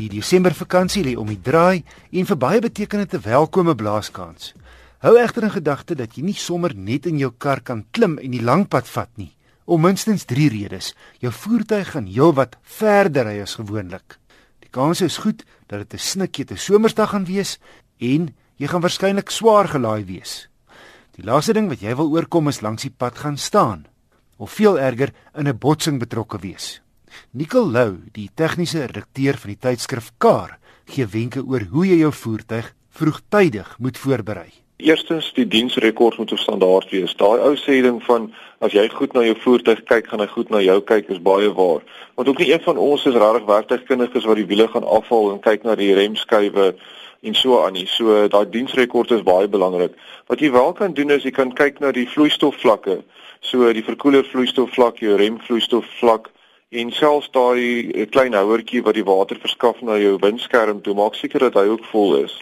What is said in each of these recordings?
Die Desember vakansie lê om die draai en vir baie beteken dit 'n welkome blaaskans. Hou egter in gedagte dat jy nie sommer net in jou kar kan klim en die lang pad vat nie. Om minstens 3 redes. Jou voertuig gaan heelwat verder ry as gewoonlik. Die kans is goed dat dit 'n snikkie te somersdag gaan wees en jy gaan waarskynlik swaar gelaai wees. Die laaste ding wat jy wil oorkom is langs die pad gaan staan of veel erger in 'n botsing betrokke wees. Nicole Lou, die tegniese redakteur van die tydskrif Car, gee wenke oor hoe jy jou voertuig vroegtydig moet voorberei. Eerstens, die diensrekord moet op standaard wees. Daai ou sê ding van as jy goed na jou voertuig kyk, gaan hy goed na jou kyk is baie waar. Want ook nie een van ons is regtig werktuigkundiges wat die wiele gaan afhaal en kyk na die remskuive en so aan nie. So daai diensrekord is baie belangrik. Wat jy wel kan doen is jy kan kyk na die vloeistofvlakke. So die verkoeler vloeistofvlak, jou remvloeistofvlak en selfs daai eh, klein houertjie wat die water verskaf na jou windskerm toe maak seker dat hy ook vol is.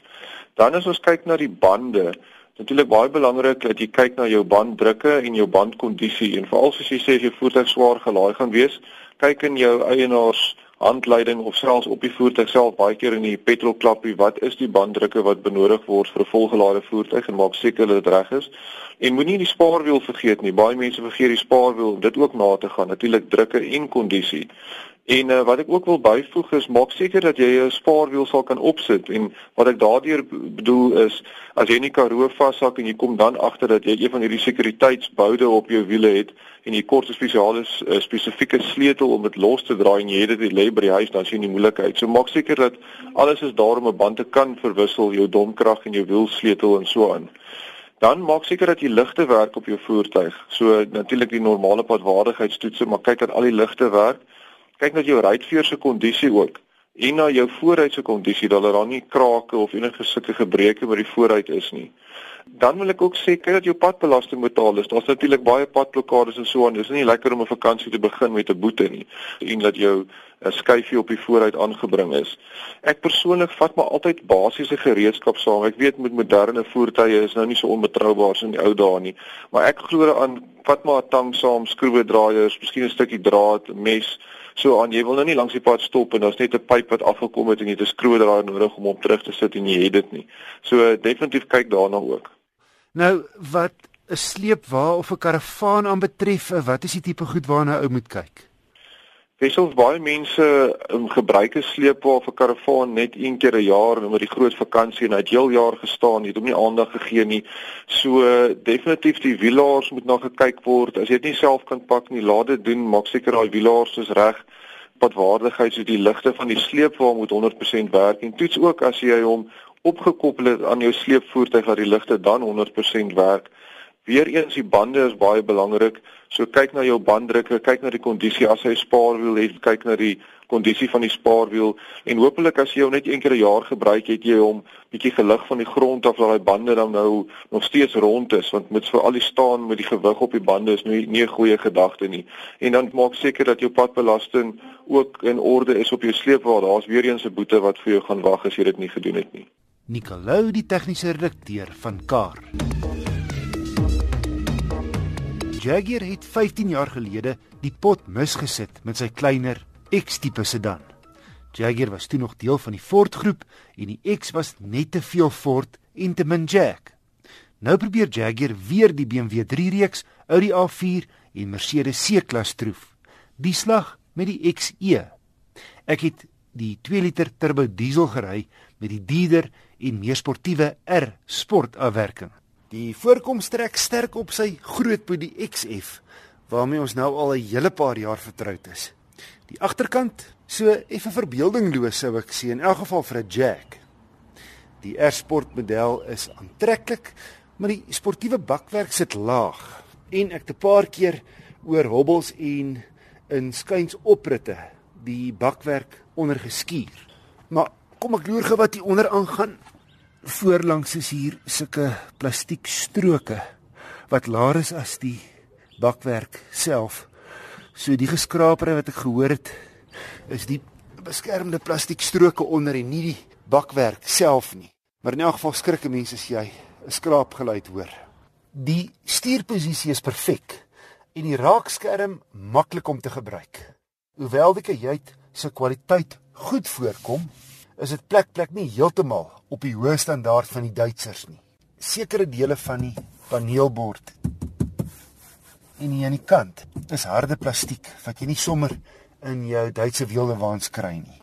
Dan as ons kyk na die bande, natuurlik baie belangrik dat jy kyk na jou banddrukke en jou bandkondisie en veral as jy sê as jou voertuig swaar gelaai gaan wees, kyk in jou eienaars handleiding of selfs op die voertuig self baie keer in die petrolklappie wat is die banddrukke wat benodig word vir 'n volgelaaide voertuig en maak seker dat dit reg is. En moenie die spaarwiel vergeet nie. Baie mense vergeet die spaarwiel om dit ook na te gaan. Natuurlik drukke en kondisie. En uh, wat ek ook wil byvoeg is maak seker dat jy 'n spaarwiel sal kan opsit en wat ek daardeur bedoel is as jy nie karoo vashak en jy kom dan agter dat jy een van hierdie sekuriteitsboude op jou wiele het en jy kort 'n spesiale uh, spesifieke sleutel om dit los te draai en jy het dit lê by die huis dan sien jy moeilikheid. So maak seker dat alles is daar om 'n band te kan verwissel, jou domkrag en jou wielsleutel en so aan. Dan maak seker dat die ligte werk op jou voertuig. So natuurlik die normale padwaardigheidstoetse, maar kyk dat al die ligte werk kyk na jou ruitveer se kondisie ook en na jou vooruit se kondisie dat daar nie krake of enige sulke gebreke by die vooruit is nie. Dan wil ek ook sê kyk dat jou padbelasting betaal is. Daar's natuurlik baie padblokkades en so aan. Dit is nie lekker om 'n vakansie te begin met 'n boete nie en dat jou 'n skyfie op die vooruit aangebring is. Ek persoonlik vat maar altyd basiese gereedskap saam. Ek weet met moderne voertuie is nou nie so onbetroubaar so in die ou dae nie, maar ek glo aan vat maar 'n tang saam, skroewedraaiers, miskien 'n stukkie draad, mes So aan jy wil nou nie langs die pad stop en daar's net 'n pyp wat afgekom het en jy het 'n skroedraad nodig om op terug te sit en jy het dit nie. So definitief kyk daarna ook. Nou wat 'n sleepwa of 'n karavaan aanbetref, wat is die tipe goed waarna ou moet kyk? Wissels baie mense um, gebruik 'n sleepwa of 'n karavaan net een keer 'n jaar met die groot vakansie en hy het heel jaar gestaan, jy het hom nie aandag gegee nie. So definitief die wielaars moet na gekyk word. As jy dit nie self kan pak nie, laat dit doen. Maak seker daai wielaars is reg. Padwaardigheid so die ligte van die sleepwa moet 100% werk en toets ook as jy hom opgekoppel het aan jou sleepvoertuig dat die ligte dan 100% werk. Weereens die bande is baie belangrik. So kyk na jou banddrukke, kyk na die kondisie as hy spaarwiel het, kyk na die kondisie van die spaarwiel en hopelik as jy hom net een keer 'n jaar gebruik, het jy hom bietjie gelig van die grond af dat daai bande dan nou nog steeds rond is want met vir al die staan met die gewig op die bande is nie nie 'n goeie gedagte nie. En dan maak seker dat jou padbelasting ook in orde is op jou sleepwa. Daar's weer eens 'n boete wat vir jou gaan wag as jy dit nie gedoen het nie. Nicolou die tegniese redakteur van Car. Jaguar het 15 jaar gelede die pot misgesit met sy kleiner X-tipe sedan. Jaguar was toe nog deel van die Ford groep en die X was net te veel Ford en te min Jag. Nou probeer Jaguar weer die BMW 3 reeks, Audi A4 en Mercedes C-klas troef. Die slag met die XE. Ek het die 2 liter turbo diesel gery met die dieder en meer sportiewe R sport afwerking. Die voorkoms trek sterk op sy grootboedie XF waarmee ons nou al 'n hele paar jaar vertroud is. Die agterkant so effe verbeeldingloos sou ek sê in elk geval vir 'n Jack. Die R-sport model is aantreklik, maar die sportiewe bakwerk sit laag en ek het 'n paar keer oor hobbels en in skuins opritte die bakwerk ondergeskuur. Maar kom ek loer gou wat hier onder aangaan voorlangs is hier sulke plastiek stroke wat laer is as die bakwerk self. So die geskrapery wat ek gehoor het is die beskermende plastiek stroke onder en nie die bakwerk self nie. Maar in elk geval skrikke mense as jy 'n skraapgeluid hoor. Die stuurposisie is perfek en die raakskerm maklik om te gebruik. Hoewel die kajuit se kwaliteit goed voorkom, is dit plek plek nie heeltemal op die hoë standaard van die Duitsers nie. Sekere dele van die paneelbord en hier aan die kant is harde plastiek wat jy nie sommer in jou Duitse wieldewaans kry nie.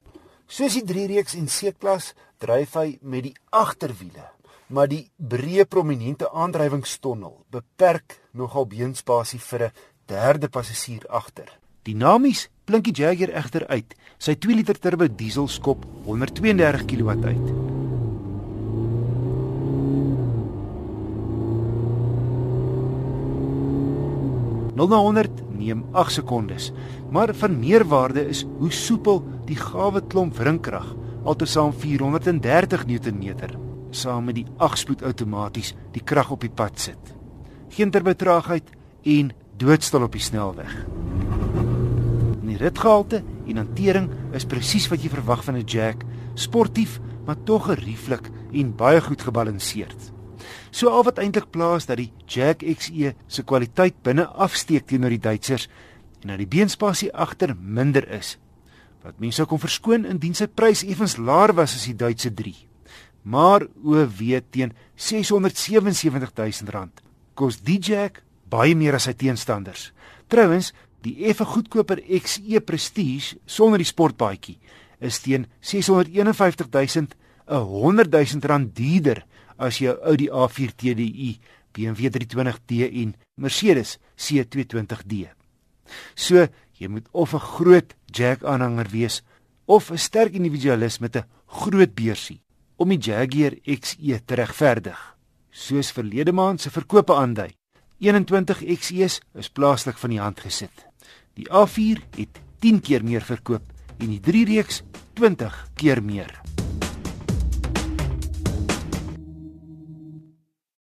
Soos die 3 reeks en C-klas dryf hy met die agterwiele, maar die breë prominente aandrywingstonnel beperk nogal beenspasie vir 'n derde passasier agter. Dinamies blink die Jaguar egter uit. Sy 2 liter turbo diesel skop 132 kW uit. Nou na 100 neem 8 sekondes, maar van meerwaarde is hoe soepel die gawe klomp wrinkrag, altesaam 430 Nm, saam met die 8-spoed outomaties die krag op die pad sit. Geen terbetraagheid en doodstil op die snelweg die ritgehalte en hantering is presies wat jy verwag van 'n Jack, sportief, maar tog gerieflik en baie goed gebalanseerd. So al wat eintlik plaas dat die Jack XE se kwaliteit binne afsteek teenoor die Duitsers en dat die beenspasie agter minder is. Wat mense sou kon verskoon indien sy prys effens laer was as die Duitse 3. Maar o wee teen 677 000 rand kos die Jack baie meer as sy teenstanders. Trouwens, Die effe goedkoper XE Prestige sonder die sportbaadjie is teen 651 000 000 rand duurder as jou Audi A4 TDI, BMW 320d en Mercedes C220d. So, jy moet of 'n groot Jag aanhanger wees of 'n sterk individualis met 'n groot beursie om die Jaguar XE te regverdig. Soos verlede maand se verkope aandui, 21 XE's is plaaslik van die hand gesit. Die A4 het 10 keer meer verkoop en die 3 reeks 20 keer meer.